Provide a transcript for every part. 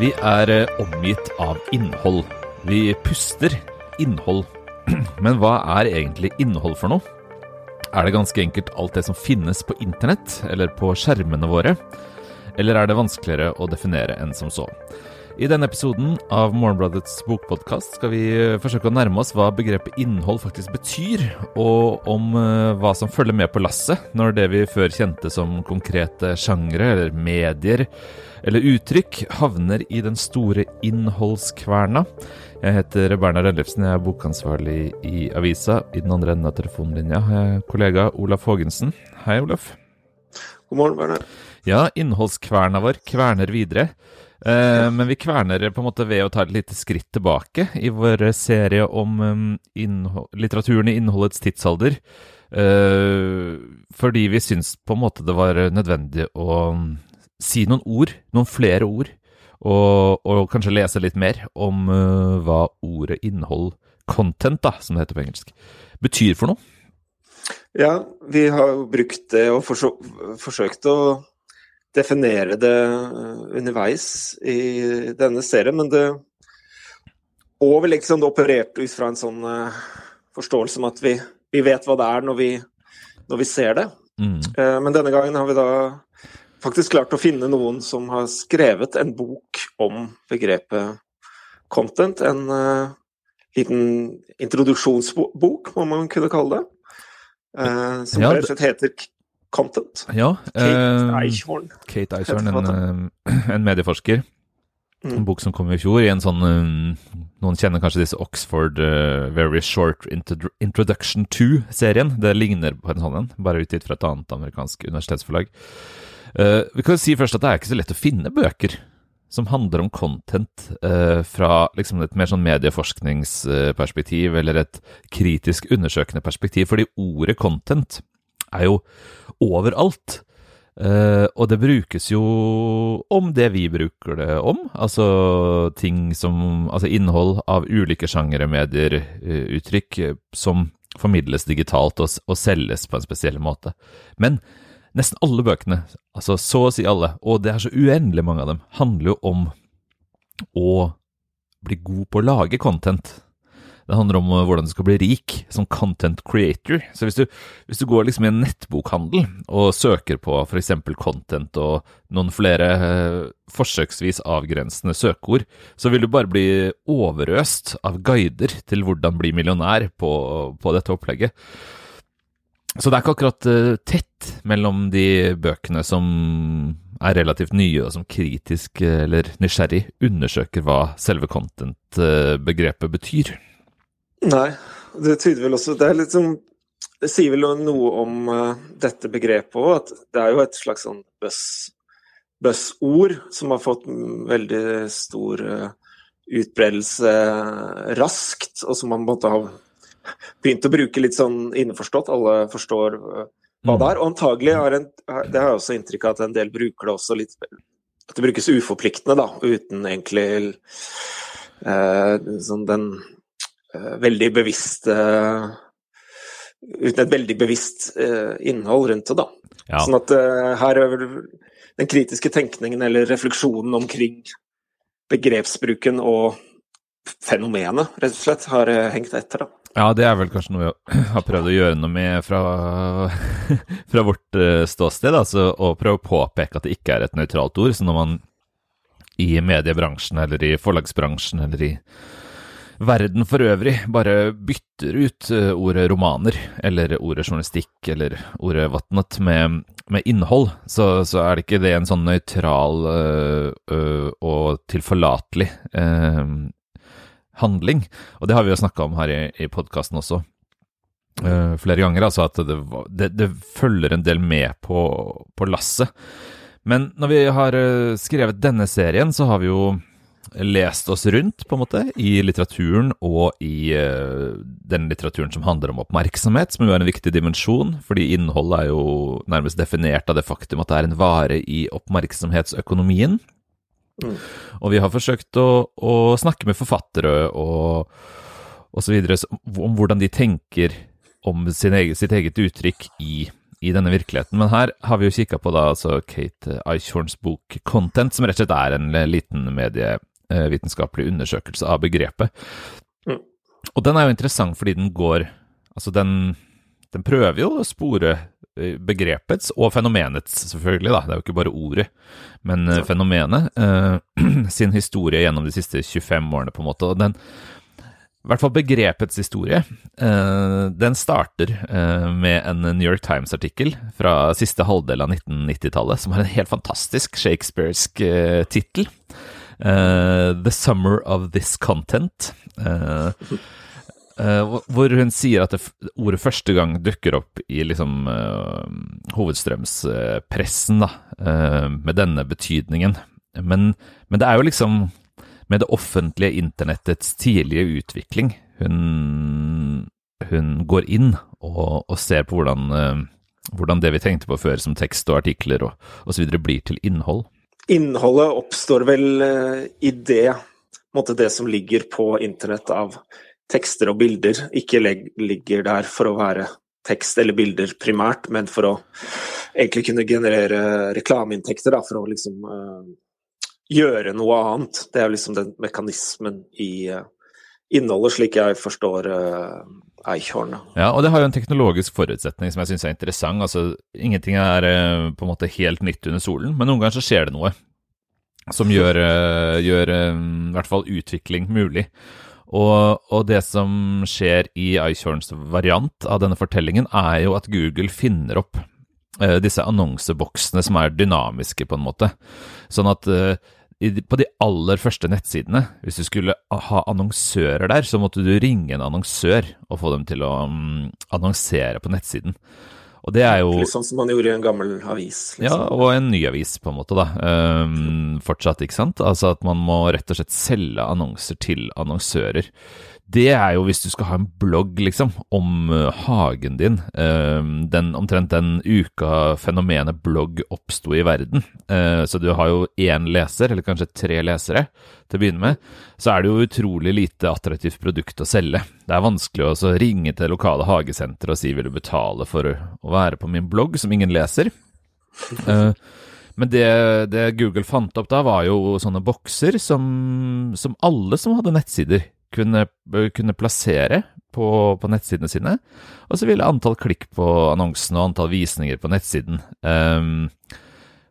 Vi er eh, omgitt av innhold. Vi puster innhold. Men hva er egentlig innhold for noe? Er det ganske enkelt alt det som finnes på internett eller på skjermene våre? Eller er det vanskeligere å definere enn som så? I denne episoden av Morgenbladets bokpodkast skal vi eh, forsøke å nærme oss hva begrepet innhold faktisk betyr, og om uh, hva som følger med på lasset når det vi før kjente som konkrete sjangre eller medier eller uttrykk, havner i den store innholdskverna. Jeg heter Bernhard Ellefsen, jeg er bokansvarlig i avisa. I den andre enden av telefonlinja har jeg kollega Olaf Haagensen. Hei, Olaf. God morgen, Bernhard. Ja, innholdskverna vår kverner videre. Eh, men vi kverner på en måte ved å ta et lite skritt tilbake i vår serie om um, litteraturen i innholdets tidsalder. Eh, fordi vi syns på en måte det var nødvendig å si noen ord, noen flere ord, og, og kanskje lese litt mer om uh, hva ordet innhold, content da, som det heter på engelsk, betyr for noe. Ja, vi har jo brukt det og forsøkt å definere det eh, underveis i denne serien, men det Og vi liksom opererte ut fra en sånn uh, forståelse om at vi, vi, vet hva det er når vi, når vi ser det. Mm. Men denne gangen har vi da faktisk klart å finne noen som har skrevet en bok om begrepet content. En uh, liten introduksjonsbok, må man kunne kalle det. som ja, rett og slett heter Content. Ja, Kate uh, Eichhorn. Kate Eichhorn, en, eh, en, medieforsker. Mm. En bok som kom i fjor, i en sånn uh, Noen kjenner kanskje disse Oxford uh, Very Short Introduction to-serien. Det ligner på en sånn en, bare utgitt fra et annet amerikansk universitetsforlag. Vi kan jo si først at det er ikke så lett å finne bøker som handler om content uh, fra liksom et mer sånn medieforskningsperspektiv eller et kritisk undersøkende perspektiv, fordi ordet content er jo overalt. Uh, og det brukes jo om det vi bruker det om, altså ting som Altså innhold av ulike sjangere, medier, uh, uttrykk uh, som formidles digitalt og, og, selges på en spesiell måte. Men nesten alle bøkene, altså så å si alle, og det er så uendelig mange av dem, handler jo om å bli god på å lage content. Det handler om eh, hvordan du skal bli rik som content creator. Så hvis du, hvis du går liksom i en nettbokhandel og søker på f.eks. content og noen flere eh, forsøksvis avgrensende søkeord, så vil du bare bli overøst av guider til hvordan bli millionær på, på dette opplegget. Så det er ikke akkurat uh, tett mellom de bøkene som er relativt nye, og som kritisk eller nysgjerrig undersøker hva selve content-begrepet betyr. Nei, det tyder vel også Det sånn Det sier vel noe om uh, dette begrepet òg, at det er jo et slags sånn buzzord som har fått veldig stor utbredelse raskt, og som man måtte ha begynt å bruke litt sånn innforstått. Alle forstår hva det er. Og antagelig har en, det har jeg også inntrykk av at en del bruker det også litt At det brukes uforpliktende, da, uten egentlig sånn den Eh, veldig bevisste uh, Uten et veldig bevisst innhold rundt det, da. Ja. Sånn at her er den kritiske tenkningen eller refleksjonen omkring begrepsbruken og fenomenet, rett og slett, har hengt etter, da. Ja, det er vel kanskje noe vi har prøvd å gjøre noe med fra, fra vårt ståsted. Altså å prøve å påpeke at det ikke er et nøytralt ord. Så når man i mediebransjen eller i forlagsbransjen eller i verden for øvrig bare bytter ut eh, ordet romaner, eller ordet journalistikk, eller ordet vatnet med, med innhold, så, så, er det ikke det en sånn nøytral øh, og tilforlatelig øh, handling. Og det har vi jo snakka om her i, i podkasten også. flere ganger, altså at det, det, det, følger en del med på, på lasset. Men når vi har skrevet denne serien, så har vi jo lest oss rundt, på en måte, i litteraturen og i uh, den litteraturen som handler om oppmerksomhet, som jo er en viktig dimensjon, fordi innholdet er jo nærmest definert av det faktum at det er en vare i oppmerksomhetsøkonomien. Mm. Og vi har forsøkt å, å snakke med forfattere og, og så videre om hvordan de tenker om eget, sitt eget uttrykk i i denne virkeligheten. Men her har vi jo kikka på da altså Kate Eichhorns bok 'Content', som rett og slett er en liten medievitenskapelig undersøkelse av begrepet. Mm. Og den er jo interessant fordi den går Altså, den, den prøver jo å spore begrepets og fenomenets, selvfølgelig, da. Det er jo ikke bare ordet, men eh, fenomenet eh, sin historie gjennom de siste 25 årene, på en måte. Og den, i hvert fall begrepets historie. Eh, den starter eh, med en New York Times-artikkel fra siste halvdel av 1990-tallet, som har en helt fantastisk shakespearsk eh, tittel. The Summer of This Content. Hvor hun sier at det, ordet første gang dukker opp i liksom hovedstrømspressen, da, med denne betydningen. Men, men det er jo liksom med det offentlige internettets tidlige utvikling. Hun, hun går inn og, og ser på hvordan, hvordan, det vi tenkte på før som tekst og artikler og osv. blir til innhold. Innholdet oppstår vel i det, måte det som ligger på internett av tekster og bilder, ikke ligger der for å være tekst eller bilder primært, men for å egentlig kunne generere reklameinntekter, for å liksom uh, gjøre noe annet. Det er liksom den mekanismen i uh, innholdet, slik jeg forstår uh, Eichhorn. Ja, og det har jo en teknologisk forutsetning som jeg syns er interessant. Altså, ingenting er uh, på en måte helt nytt under solen, men noen ganger så skjer det noe som gjør, gjør i hvert fall utvikling mulig. Og, og, det som skjer i Eichhorns variant av denne fortellingen, er jo at Google finner opp disse annonseboksene som er dynamiske, på en måte. Sånn at på de aller første nettsidene, hvis du skulle ha annonsører der, så måtte du ringe en annonsør og få dem til å um, annonsere på nettsiden. Og det er jo Litt sånn som man gjorde i en gammel avis. Liksom. Ja, og en ny avis, på en måte, da. Um, fortsatt, ikke sant. Altså at man må rett og slett selge annonser til annonsører det er jo hvis du skal ha en blogg, liksom, om uh, hagen din. Uh, den, omtrent den uka fenomenet blogg oppsto i verden. Uh, så du har jo én leser, eller kanskje tre lesere, til å begynne med. Så er det jo utrolig lite attraktivt produkt å selge. Det er vanskelig å ringe til lokale hagesenteret og si vil du betale for å være på min blogg, som ingen leser. Men det, det, Google fant opp da, var jo sånne bokser som, som alle som hadde nettsider, kunne, kunne plassere på, på, nettsidene sine. Og så ville antall klikk på annonsen og antall visninger på nettsiden um,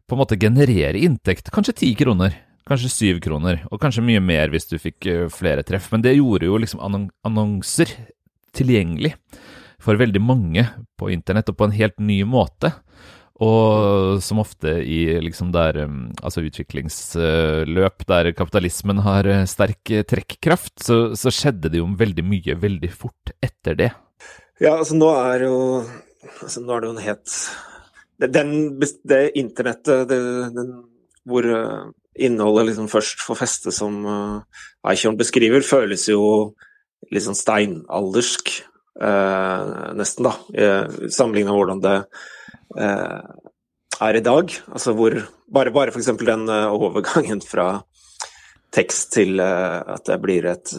på en måte generere inntekt. Kanskje ti kroner, kanskje syv kroner, og kanskje mye mer hvis du fikk uh, flere treff. Men det gjorde jo liksom annonser tilgjengelig for veldig mange på internett, og på en helt ny måte. Og som ofte i liksom der, um, altså utviklingsløp der kapitalismen har eh, sterk eh, trekkraft, så, så, skjedde det jo veldig mye veldig fort etter det. Ja, altså nå er jo altså nå er det jo en het Den, det internettet det, den, hvor eh, innholdet liksom først får feste, som Eichhorn beskriver, føles jo litt sånn steinaldersk, eh, nesten, da. Uh, Sammenligna hvordan det Eh, er i dag. Altså hvor Bare, bare f.eks. den eh, overgangen fra tekst til eh, at det blir et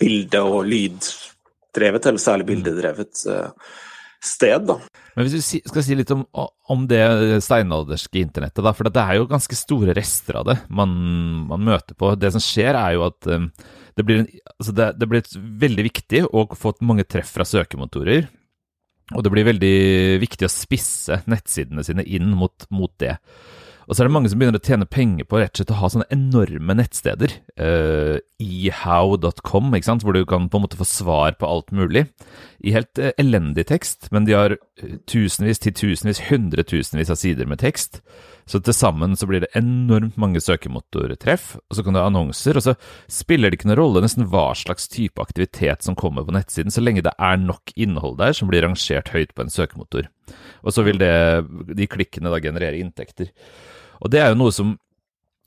bilde- og lyddrevet, eller særlig bildedrevet sted. da. Men Hvis du skal si litt om, om det steinalderske internettet, da, for det er jo ganske store rester av det man, man møter på. Det som skjer, er jo at det blir, en, altså det, det blir veldig viktig å få mange treff fra søkemotorer. Og det blir veldig viktig å spisse nettsidene sine inn mot, mot det. Og så er det mange som begynner å tjene penger på rett og slett å ha sånne enorme nettsteder. Uh, ehow.com, ikke sant, hvor du kan på en måte få svar på alt mulig. I helt uh, elendig tekst, men de har eh, tusenvis, titusenvis, hundretusenvis av sider med tekst. Så til sammen så blir det enormt mange søkemotortreff, og så kan du ha annonser, og så spiller det ikke noen rolle nesten hva slags type aktivitet som kommer på nettsiden, så lenge det er nok innhold der som blir rangert høyt på en søkemotor. Og så vil det, de klikkene da generere inntekter. Og det er jo noe som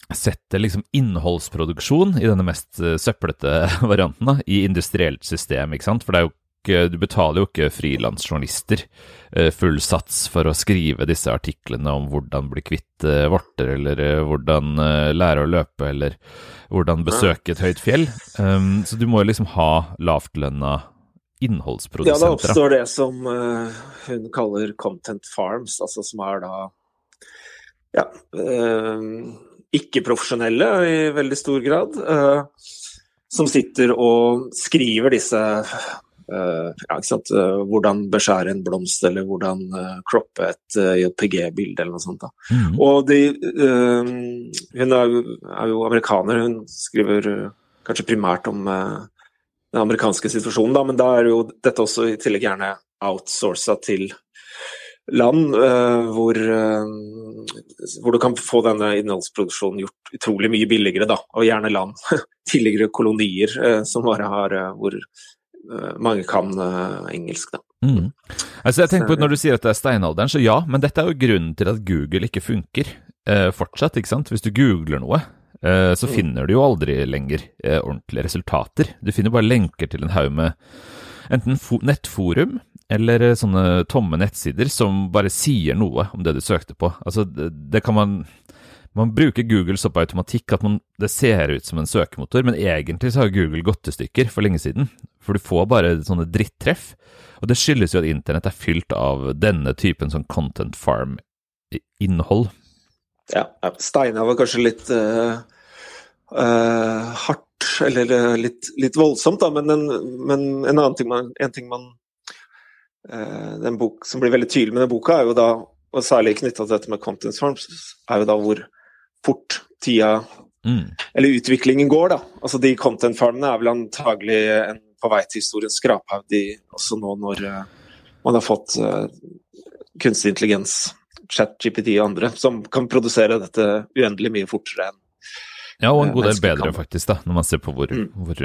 setter liksom innholdsproduksjon i denne mest eh, søplete varianten da, i industrielt system, ikke sant? For det er jo du betaler jo ikke frilansjournalister eh, full sats for å skrive disse artiklene om hvordan bli kvitt eh, vorter, eller eh, hvordan lære å løpe, eller hvordan besøke et høyt fjell. Um, så du må jo liksom ha lavtlønna innholdsprodusenter. Ja, da oppstår det som hun kaller content farms, altså som er da ja, ikke-profesjonelle i veldig stor grad. Som sitter og skriver disse ja, hvordan beskjære en blomst, eller hvordan kroppe et JPG-bilde, eller noe sånt. Mm. Og de, hun er jo, er jo, amerikaner, hun skriver kanskje primært om den amerikanske situasjonen, da, men da er jo dette også i tillegg gjerne outsourca til land uh, hvor, uh, hvor, du kan få denne innholdsproduksjonen gjort utrolig mye billigere, da, og gjerne land. Tidligere kolonier uh, som bare har hvor mange kan engelsk, da. Mm. Altså jeg tenker på Når du sier at det er steinalderen, så ja, men dette er jo grunnen til at Google ikke funker fortsatt. ikke sant? Hvis du googler noe, Eh, så mm. finner du jo aldri lenger eh, ordentlige resultater. Du finner bare lenker til en haug med enten nettforum eller eh, sånne tomme nettsider som bare sier noe om det du søkte på. Altså, det, det kan man man bruker Google så på automatikk at man, det ser ut som en søkemotor, men egentlig så har Google gått til stykker for lenge siden. For du får bare sånne drittreff. Og det skyldes jo at internett er fylt av denne typen sånn content farm-innhold. Ja, Steinar var kanskje litt uh, uh, hardt, eller uh, litt, litt, voldsomt, da, men, en, men en annen ting man, en ting man Den bok som blir veldig tydelig med den boka, er jo da, og særlig knytta til dette med content farms, er jo da hvor fort tida mm. Eller utviklingen går, da. Altså de content farmene er vel antagelig en på vei til historiens skraphaug også nå når man har fått kunstig intelligens ChatGPT og andre, som kan produsere dette uendelig mye fortere enn ja, og en god del bedre, faktisk, da, når man ser på hvor, mm. hvor,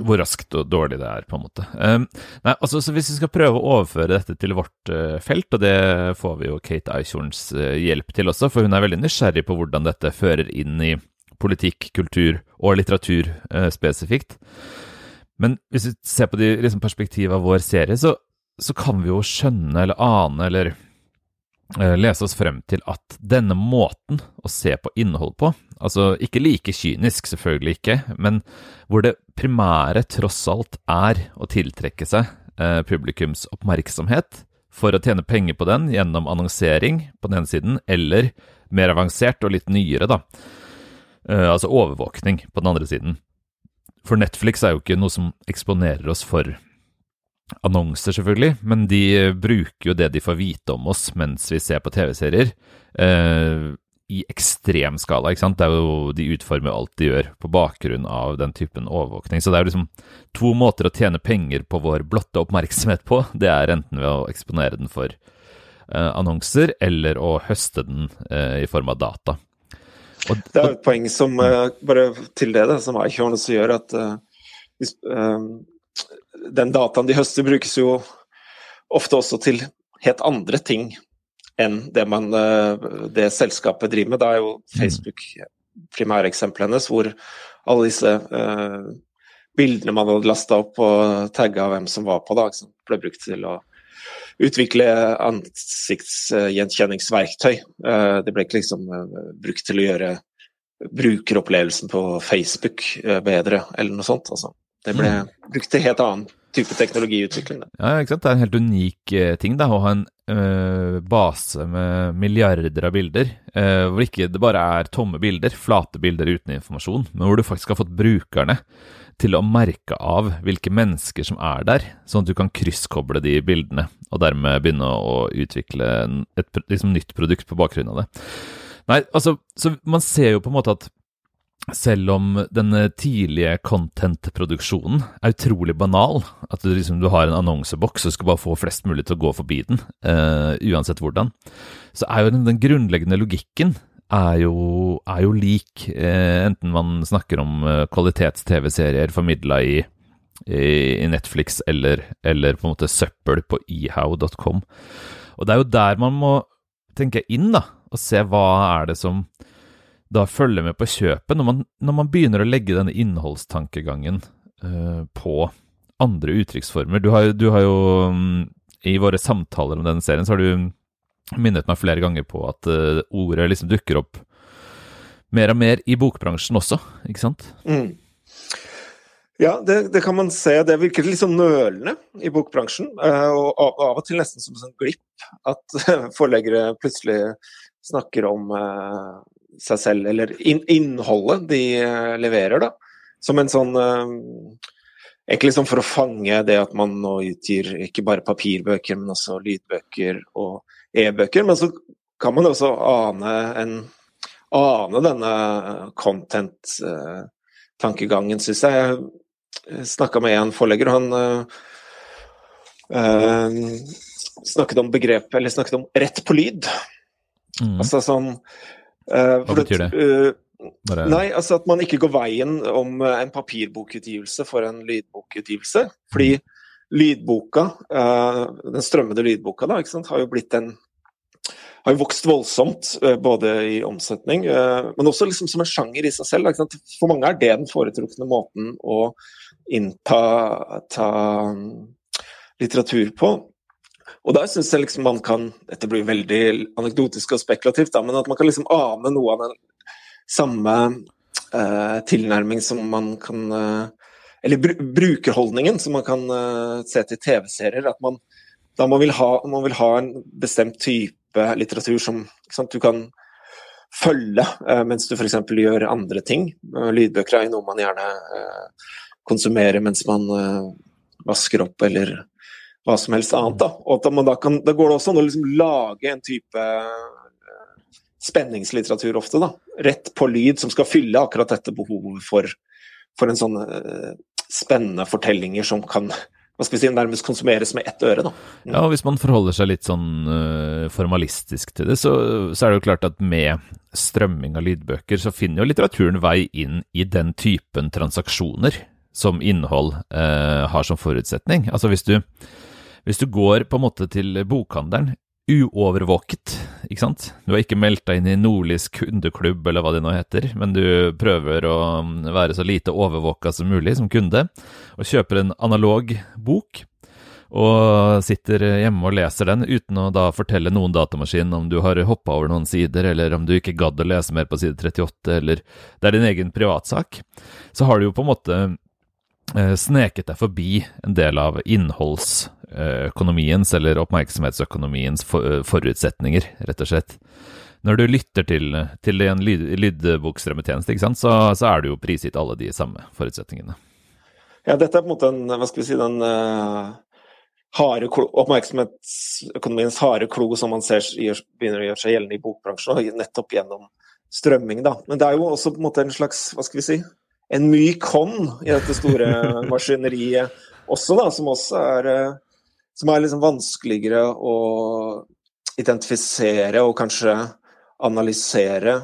hvor, raskt og dårlig det er, på en måte. Um, nei, altså, så Hvis vi skal prøve å overføre dette til vårt uh, felt, og det får vi jo Kate Eichhorns uh, hjelp til også, for hun er veldig nysgjerrig på hvordan dette fører inn i politikk, kultur og litteratur uh, spesifikt. Men hvis vi ser på de liksom, perspektivet av vår serie, så, så kan vi jo skjønne eller ane eller Eh, lese oss frem til at denne måten å se på innhold på, altså ikke like kynisk, selvfølgelig ikke, men hvor det primære tross alt er å tiltrekke seg eh, publikums oppmerksomhet for å tjene penger på den gjennom annonsering på den ene siden, eller mer avansert og litt nyere, da, eh, altså overvåkning på den andre siden. For Netflix er jo ikke noe som eksponerer oss for annonser, selvfølgelig, men de bruker jo det de får vite om oss mens vi ser på TV-serier, eh, i ekstrem skala. ikke sant? Det er jo, De utformer alt de gjør på bakgrunn av den typen overvåkning. Så det er jo liksom to måter å tjene penger på vår blotte oppmerksomhet på. Det er enten ved å eksponere den for eh, annonser, eller å høste den eh, i form av data. Og, det er et poeng som, eh, bare til det, som er også gjør at uh, hvis, uh, den dataen de høster, brukes jo ofte også til helt andre ting enn det, man, uh, det selskapet driver med. Da er jo mm. Facebook primæreksempelet hennes, hvor alle disse bildene man hadde lasta opp og tagga hvem som var på, da, ble brukt til å utvikle ansiktsgjenkjenningsverktøy. Uh, det ble ikke liksom uh, brukt til å gjøre brukeropplevelsen på Facebook bedre, eller noe sånt. Altså. Det ble mm. brukt til helt annen type teknologiutvikling. Ja, ikke sant. Det er en helt unik eh, ting da, å ha en uh, base med milliarder av bilder, uh, hvor ikke det bare er tomme bilder, flate bilder uten informasjon, men hvor du faktisk har fått brukerne til å merke av hvilke mennesker som er der, sånn at du kan krysskoble de bildene, og dermed begynne å utvikle et liksom, nytt produkt på bakgrunn av det. Nei, altså, så man ser jo på en måte at selv om den tidlige content-produksjonen er utrolig banal, at du, liksom, du har en annonseboks og skal bare få flest mulig til å gå forbi den, uh, uansett hvordan, så er jo den, den grunnleggende logikken er jo, er jo lik, uh, enten man snakker om uh, kvalitets-TV-serier formidla i, i, Netflix eller, eller, på en måte søppel på ehow.com. Og det er jo der man må tenke inn, da, og se hva er det som da følger med på kjøpet, når man, når man begynner å legge denne innholdstankegangen uh, på andre uttrykksformer. Du har, du har jo um, I våre samtaler om denne serien så har du minnet meg flere ganger på at uh, ordet liksom dukker opp mer og mer i bokbransjen også, ikke sant? Mm. Ja, det, det, kan man se. Det virker litt sånn nølende i bokbransjen. Og av, og til nesten som en sånn glipp at forleggere plutselig snakker om seg selv, eller innholdet de leverer, da. Som en sånn Egentlig sånn for å fange det at man nå utgir ikke bare papirbøker, men også lydbøker og e-bøker. Men så kan man også ane, en, ane denne content-tankegangen, syns jeg. Jeg snakka med en forlegger, og han uh, snakket om begrepet, eller snakket om rett på lyd. Mm. Altså sånn uh, Hva betyr det? Uh, bare... Nei, altså at man ikke går veien om en papirbokutgivelse for en lydbokutgivelse. Fordi. Lydboka, uh, den strømmede lydboka, da, har jo blitt en har jo vokst voldsomt, uh, både i omsetning, uh, men også liksom som en sjanger i seg selv. For mange er det den foretrukne måten å innta ta, litteratur på. Og der syns jeg liksom man kan Dette blir veldig anekdotisk og spekulativt, da, men at man kan liksom ane noe av den samme uh, tilnærming som man kan uh, Eller br brukerholdningen som man kan uh, se til TV-serier. At man da man vil, ha, man vil ha en bestemt type litteratur som sant, du kan følge mens du f.eks. gjør andre ting. Lydbøker er noe man gjerne konsumerer mens man vasker opp eller hva som helst annet. Da. Og da, da, kan, da går det også an å liksom lage en type spenningslitteratur ofte. da. Rett på lyd, som skal fylle akkurat dette behovet for, for en sånn uh, spennende fortellinger som kan hva skal vi si, nærmest konsumeres med ett øre. da. Mm. Ja, og Hvis man forholder seg litt sånn uh, formalistisk til det, så, så, er det jo klart at med strømming av lydbøker, så finner jo litteraturen vei inn i den typen transaksjoner som innhold uh, har som forutsetning. Altså hvis du, hvis du går på en måte til bokhandelen uovervåket, ikke sant? Du har ikke meldt deg inn i Nordlys kundeklubb, eller hva det nå heter, men du prøver å være så lite overvåka som mulig som kunde, og kjøper en analog bok, og sitter hjemme og leser den uten å da fortelle noen datamaskin om du har hoppa over noen sider, eller om du ikke gadd å lese mer på side 38, eller det er din egen privatsak, så har du jo på en måte sneket deg forbi en del av innholdsøkonomiens eller oppmerksomhetsøkonomiens forutsetninger, rett og slett. Når du lytter til, til en lyd, lydbokstrømmetjeneste, så, så, er du jo prisgitt alle de samme forutsetningene. Ja, dette er på en måte en, hva skal vi si, den uh, harde oppmerksomhetsøkonomiens harde klo som man ser gjør, begynner å gjøre seg gjeldende i bokbransjen, nettopp gjennom strømming. Da. Men det er jo også på en måte en slags, hva skal vi si, en myk hånd i dette store maskineriet også, da, som også er uh, som er liksom vanskeligere å identifisere og kanskje analysere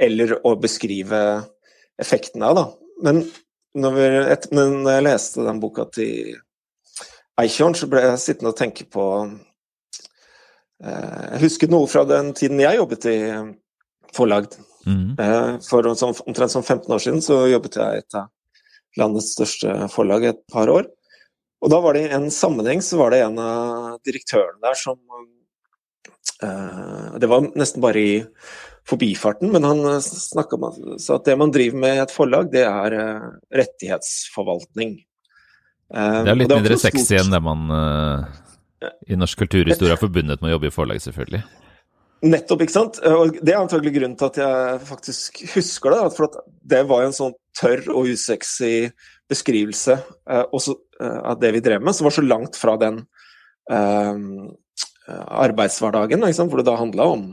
eller å beskrive effekten av. Da. Men når, vi, et, når, jeg leste den boka til Eichhorn, så ble jeg sittende og tenke på eh, Jeg husker noe fra den tiden jeg jobbet i forlag. Mm. Eh, for omtrent som 15 år siden så jobbet jeg i et av landets største forlag et par år. Og da var det i en sammenheng så var det en av direktørene der som uh, Det var nesten bare i forbifarten, men han snakka om at det man driver med i et forlag, det er uh, rettighetsforvaltning. Uh, det er litt mindre sexy enn det man i norsk kulturhistorie er forbundet med å jobbe i forlag, selvfølgelig. Nettopp, ikke sant. Og det er antagelig grunnen til at jeg faktisk husker det. For det var en sånn tørr og usexy beskrivelse eh, også, eh, av det vi drev med, som var så langt fra den eh, arbeidshverdagen, hvor det da handla om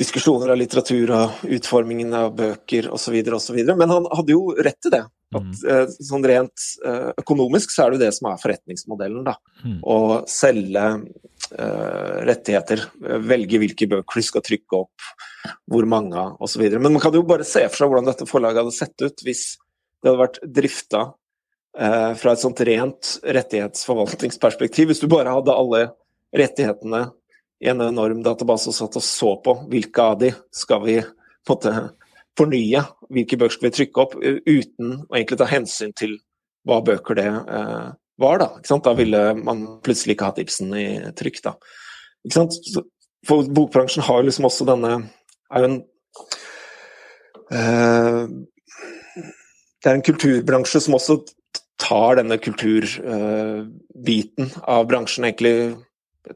diskusjoner av litteratur og utformingen av bøker osv. osv. Men han hadde jo rett til det. At, mm. sånn rent økonomisk så er det jo det som er forretningsmodellen. da. Mm. Å selge rettigheter, velge hvilke bøker du skal trykke opp, hvor mange osv. Men man kan jo bare se for seg hvordan dette forlaget hadde sett ut hvis det hadde vært drifta eh, fra et sånt rent rettighetsforvaltningsperspektiv. Hvis du bare hadde alle rettighetene i en enorm database og satt og så på hvilke av de skal vi på en måte fornye, hvilke bøker skal vi trykke opp, uten å egentlig ta hensyn til hva bøker det eh, var. Da Da ville man plutselig ikke hatt Ibsen i trykk. da. Ikke sant? For bokbransjen har jo liksom også denne er jo en uh, det er en kulturbransje som også tar denne kulturbiten uh, av bransjen egentlig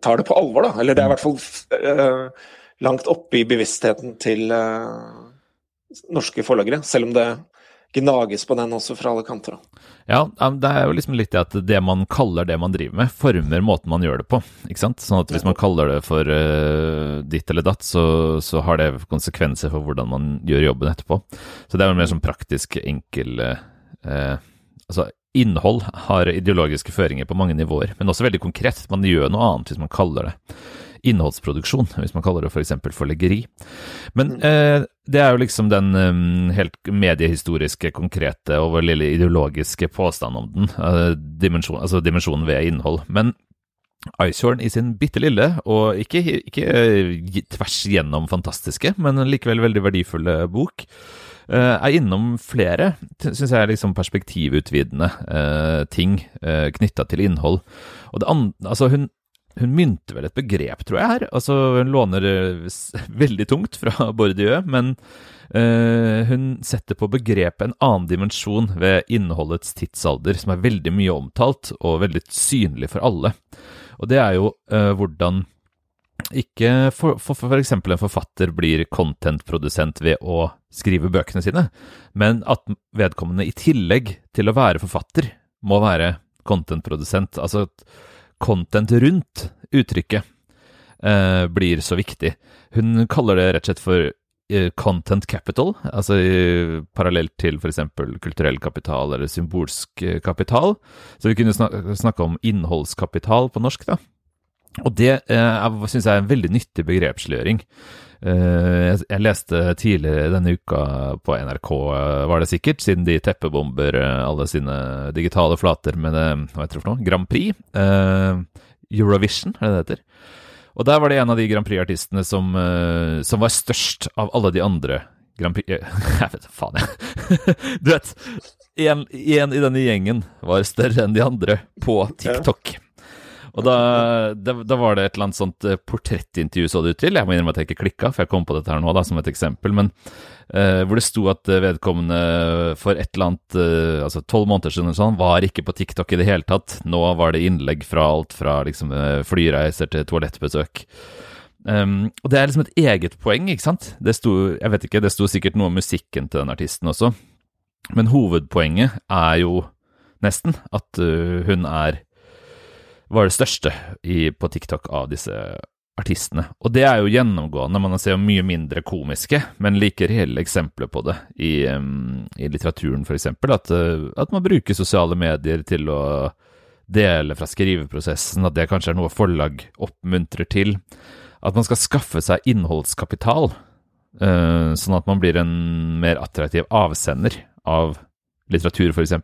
tar det på alvor, da. Eller det er i hvert fall uh, langt oppe i bevisstheten til norske forlagere, selv om det gnages på den også fra alle kanter. Ja, det er jo liksom litt det at det man kaller det man driver med, former måten man gjør det på. ikke sant? Sånn at hvis man kaller det for uh, ditt eller datt, så, så, har det konsekvenser for hvordan man gjør jobben etterpå. Så det er jo mer sånn praktisk enkel uh, Altså, innhold har ideologiske føringer på mange nivåer, men også veldig konkret. Man gjør noe annet hvis man kaller det innholdsproduksjon, hvis man kaller det f.eks. For leggeri. Men eh, det er jo liksom den um, helt mediehistoriske, konkrete og lille ideologiske påstand om den, uh, dimensjon, altså dimensjonen ved innhold. Men Icehorn i sin bitte lille, og ikke, ikke uh, tvers gjennom fantastiske, men likevel veldig verdifulle bok, uh, er innom flere, syns jeg, liksom perspektivutvidende ting knytta til innhold. Og det andre, altså hun hun mynter vel et begrep, tror jeg, her. Altså, hun låner uh, veldig tungt fra Bourdieu, men uh, hun setter på begrepet en annen dimensjon ved innholdets tidsalder, som er veldig mye omtalt og veldig synlig for alle. Og det er jo uh, hvordan ikke for, for, for eksempel en forfatter blir content-produsent ved å skrive bøkene sine, men at vedkommende i tillegg til å være forfatter, må være content-produsent. Altså at content rundt uttrykket eh, blir så viktig. Hun kaller det rett og slett for eh, content capital, altså parallelt til f.eks. kulturell kapital eller symbolsk eh, kapital. Så vi kunne snakke om innholdskapital på norsk, da. Og det eh, syns jeg er en veldig nyttig begrepsliggjøring. Eh, jeg leste tidligere denne uka på NRK, eh, var det sikkert, siden de teppebomber eh, alle sine digitale flater med det, hva heter det for noe, Grand Prix. Eurovision, er det det heter. Og der var det en av de Grand Prix-artistene som, som, var størst av alle de andre Grand Prix Jeg vet faen, jeg. Du vet, en i denne gjengen var større enn de andre på TikTok. Og da, da, da, var det et eller annet sånt eh, portrettintervju så det ut til. Jeg må innrømme at jeg ikke klikka, for jeg kom på dette her nå da, som et eksempel. Men eh, hvor det sto at vedkommende for et eller annet eh, altså tolv måneder siden eller sånn, var ikke på TikTok i det hele tatt. Nå var det innlegg fra alt fra liksom flyreiser til toalettbesøk. Um, og det er liksom et eget poeng, ikke sant? Det sto, jeg vet ikke, det sto sikkert noe om musikken til den artisten også. Men hovedpoenget er jo nesten at uh, hun er var det største i, på TikTok av disse artistene. Og det er jo gjennomgående. Man ser jo mye mindre komiske, men like reelle eksempler på det i, um, i litteraturen, f.eks. At, uh, at man bruker sosiale medier til å dele fra skriveprosessen, at det kanskje er noe forlag oppmuntrer til. At man skal skaffe seg innholdskapital, uh, sånn at man blir en mer attraktiv avsender av litteratur, f.eks.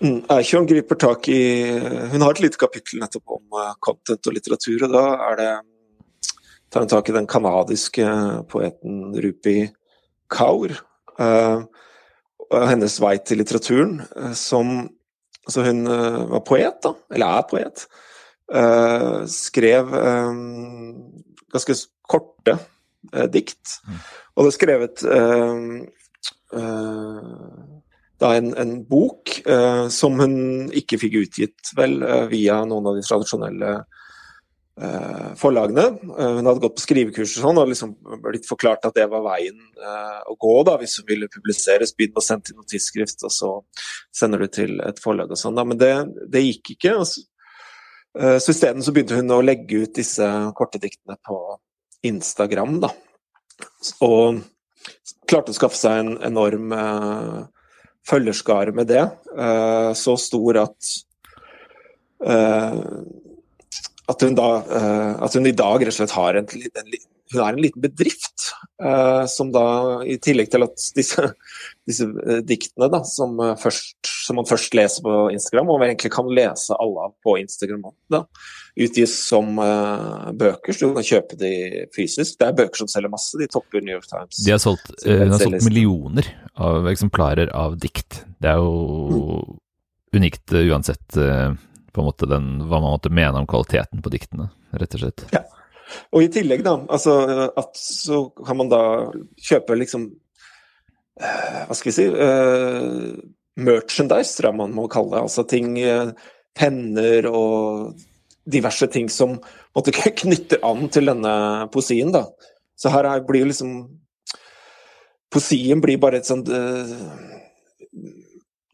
Mm, Eichhorn griper tak i Hun har et lite kapittel nettopp om uh, content og litteratur, og da er det tar hun tak i den canadiske poeten Rupi Kaur. Uh, og hennes vei til litteraturen, uh, som Altså, hun var poet, da, eller er poet. skrev ganske korte dikt. Mm. Og det er skrevet da en, en bok eh, som hun ikke fikk utgitt, vel, eh, via noen av de tradisjonelle eh, forlagene. Eh, hun hadde gått på skrivekurs og sånn, og liksom blitt forklart at det var veien eh, å gå da, hvis hun ville publiseres. Begynn å sende til noe tidsskrift, og så sender du til et forlag og sånn. Men det, det, gikk ikke. Altså. Så isteden så begynte hun å legge ut disse korte diktene på Instagram, da. Og klarte å skaffe seg en enorm eh, følgerskare med det. Uh, så stor at uh, at hun, da, uh, at hun i dag rett og slett har en, en, hun er en liten bedrift. som da, i tillegg til at disse, disse diktene da, som, først, som, man først leser på Instagram, og man egentlig kan lese alle av på Instagram, da, utgis som bøker, så du kan kjøpe de fysisk. Det er bøker som selger masse, de topper New York Times. De har solgt, hun har solgt millioner av eksemplarer av dikt. Det er jo mm. unikt uh, uansett uh, på en måte den, hva man måtte mene om kvaliteten på diktene, rett og slett. Ja. Og i tillegg, da, altså at så kan man da kjøpe liksom Hva skal vi si Merchandise, tror jeg man må kalle det. Altså ting Penner og diverse ting som måtte knytter an til denne poesien. da. Så her er, blir liksom Poesien blir bare et sånt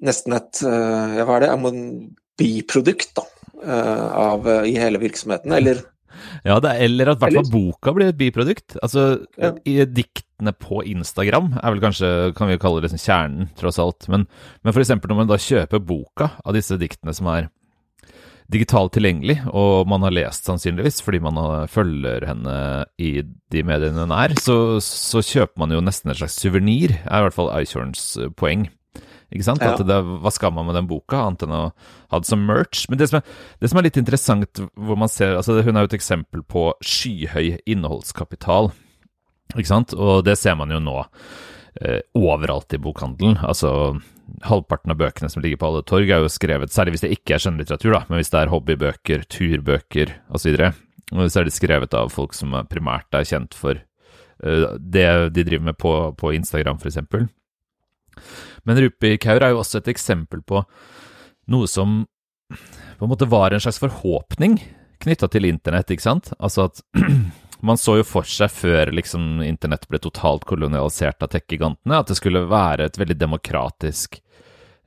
Nesten et Ja, hva er det? Et biprodukt, da. Av, I hele virksomheten. Eller ja, det er, eller at i hvert fall boka blir et biprodukt. Altså, ja. i Diktene på Instagram er vel kanskje, kan vi kalle det liksom kjernen, tross alt. Men, men f.eks. når man da kjøper boka av disse diktene som er digitalt tilgjengelig, og man har lest sannsynligvis fordi man følger henne i de mediene hun er, så, så kjøper man jo nesten et slags suvenir, er i hvert fall Eichhorns poeng. Ikke sant? Ja. At det, hva skal man med den boka, annet enn å ha det som merch? Men det som, er, det som er litt interessant, hvor man ser altså Hun er jo et eksempel på skyhøy innholdskapital, ikke sant? Og det ser man jo nå eh, overalt i bokhandelen. Altså halvparten av bøkene som ligger på alle torg, er jo skrevet, særlig hvis det ikke er skjønnlitteratur, da, men hvis det er hobbybøker, turbøker osv., så er det skrevet av folk som primært er kjent for uh, det de driver med på, på Instagram, f.eks. Men Rupi Kaur er jo også et eksempel på noe som på en måte var en slags forhåpning knytta til internett, ikke sant? Altså at man så jo for seg før liksom internett ble totalt kolonialisert av tech-gigantene, at det skulle være et veldig demokratisk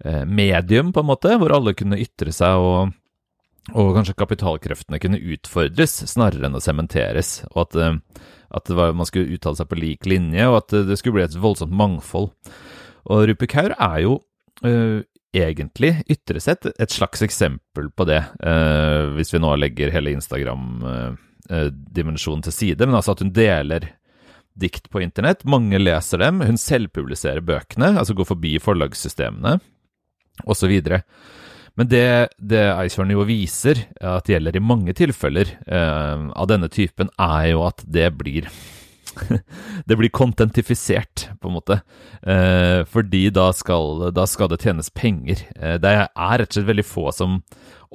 eh, medium, på en måte, hvor alle kunne ytre seg og, og kanskje kapitalkreftene kunne utfordres snarere enn å sementeres, og at, eh, at var, man skulle uttale seg på lik linje, og at det skulle bli et voldsomt mangfold. Og Rupi Kaur er jo uh, egentlig, ytre sett, et slags eksempel på det, uh, hvis vi nå legger hele Instagram-dimensjonen uh, til side, men altså at hun deler dikt på internett. Mange leser dem. Hun selvpubliserer bøkene, altså går forbi forlagssystemene, osv. Men det, det Eichhorn jo viser at det gjelder i mange tilfeller eh, av denne typen, er jo at det blir det blir contentifisert, på en måte. Eh, fordi da skal, da skal, det tjenes penger. Eh, det er rett og slett veldig få som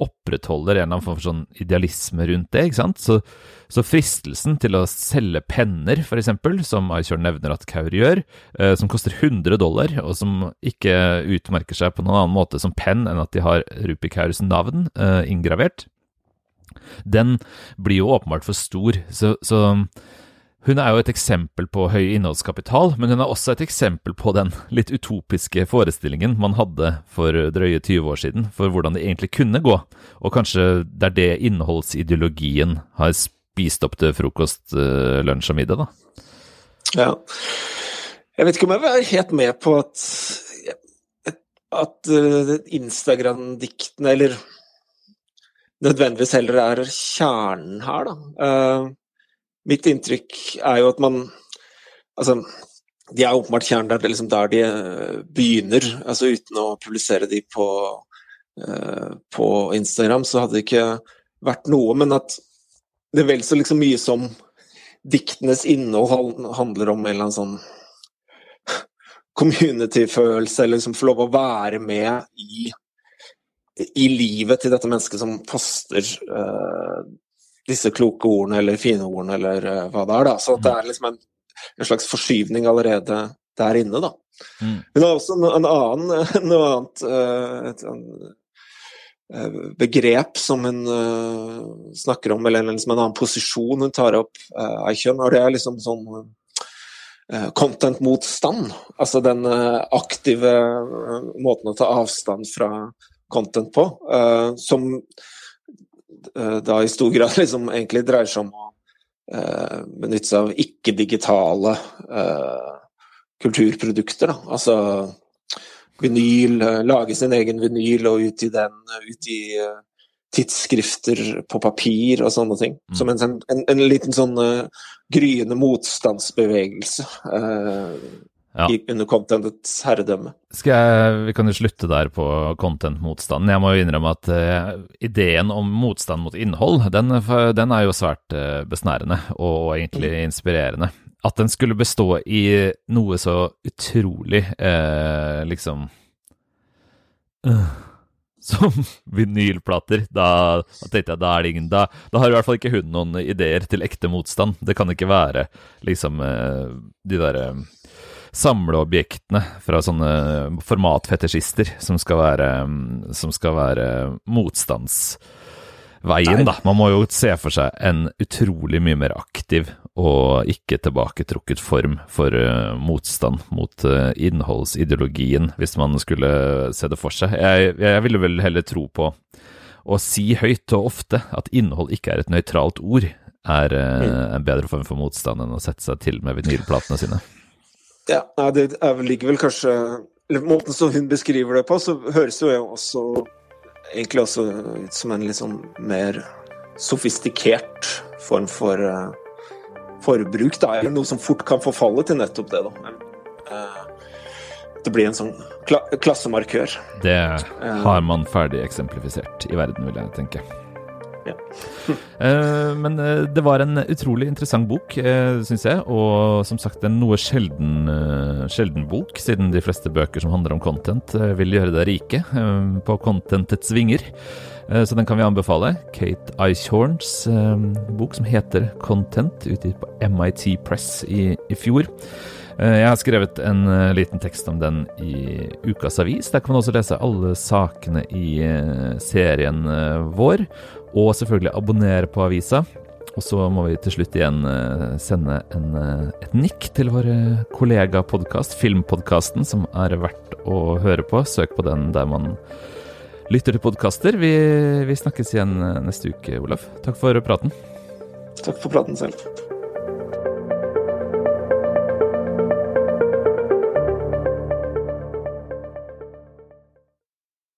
opprettholder en eller annen form for sånn idealisme rundt det. ikke sant? Så, så fristelsen til å selge penner, f.eks., som Aykjørn nevner at Kaur gjør, eh, som koster 100 dollar, og som ikke utmerker seg på noen annen måte som penn enn at de har Rupi Kaurs navn eh, inngravert, den blir jo åpenbart for stor. så, så hun er jo et eksempel på høy innholdskapital, men hun er også et eksempel på den litt utopiske forestillingen man hadde for drøye 20 år siden, for hvordan det egentlig kunne gå. Og kanskje det er det innholdsideologien har spist opp til frokost, eh, lunsj og middag, da. Ja. Jeg vet ikke om jeg var helt med på at, at uh, Instagram-diktene, eller nødvendigvis heller er kjernen her, da. Mitt inntrykk er jo at man Altså, de er åpenbart kjernen der, liksom der de eh, begynner. Altså uten å publisere de på, uh, på Instagram, så hadde det ikke vært noe. Men at det er vel så liksom mye som diktenes innhold handler om en eller annen sånn community-følelse, eller liksom få lov å være med i, i livet til dette mennesket som poster uh, disse kloke ordene eller fine ordene eller uh, hva det er. da, Så det er liksom en, en, slags forskyvning allerede der inne. da. Mm. det er også en, en annen, noe annet uh, et, en, uh, begrep som hun snakker om, eller liksom en annen posisjon hun tar opp, uh, Eichhøn, og det er liksom sånn content-motstand. Altså den aktive måten å ta avstand fra content på, som Eh, da i stor grad liksom egentlig dreier seg om å uh, benytte seg av ikke-digitale uh, kulturprodukter. Da. Altså vinyl, lage sin egen vinyl og utgi den, utgi uh, tidsskrifter på papir og sånne ting. Mm. Som en, en, en, liten sånn gryende motstandsbevegelse. Uh, ja. under contentets herredømme. Jeg, vi kan jo slutte der på content-motstanden. Jeg må jo innrømme at uh, ideen om motstand mot innhold, den, den er jo svært uh, besnærende og egentlig mm. inspirerende. At den skulle bestå i noe så utrolig uh, liksom som vinylplater. Da, da, tenkte jeg da er det ingen da, da, har i hvert fall ikke hun noen ideer til ekte motstand. Det kan ikke være liksom de derre samleobjektene fra sånne formatfetisjister som skal være, som skal være motstandsveien, da. Man må jo se for seg en utrolig mye mer aktiv og ikke tilbaketrukket form for uh, motstand mot uh, innholdsideologien, hvis man skulle se det for seg. Jeg, jeg ville vel heller tro på å si høyt og ofte at innhold ikke er et nøytralt ord, er uh, en bedre form for motstand enn å sette seg til med vinylplatene sine. Ja, det ligger vel kanskje Måten som hun beskriver det på, så høres jo også egentlig også ut som en litt sånn mer sofistikert form for uh, forbruk, da. Eller noe som fort kan forfalle til nettopp det, da. Uh, det blir en sånn kla klassemarkør. Det har man ferdig eksemplifisert i verden, vil jeg tenke. Uh, men uh, det var en utrolig interessant bok, uh, syns jeg. Og som sagt en noe sjelden, sjelden, bok, siden de fleste bøker som handler om content, vil gjøre deg rike på contentets vinger. Så den kan vi anbefale. Kate Eichhorns bok som heter 'Content', utgitt på MIT Press i, i fjor. Jeg har skrevet en liten tekst om den i Ukas Avis. Der kan man også lese alle sakene i serien vår og selvfølgelig abonnere på avisa. Og så må vi til slutt igjen eh, sende en, eh, et nikk til vår kollegapodkast, Filmpodkasten, som er verdt å høre på. Søk på den der man lytter til podkaster. Vi, vi snakkes igjen eh, neste uke, Olaf. Takk for praten. Takk for praten selv.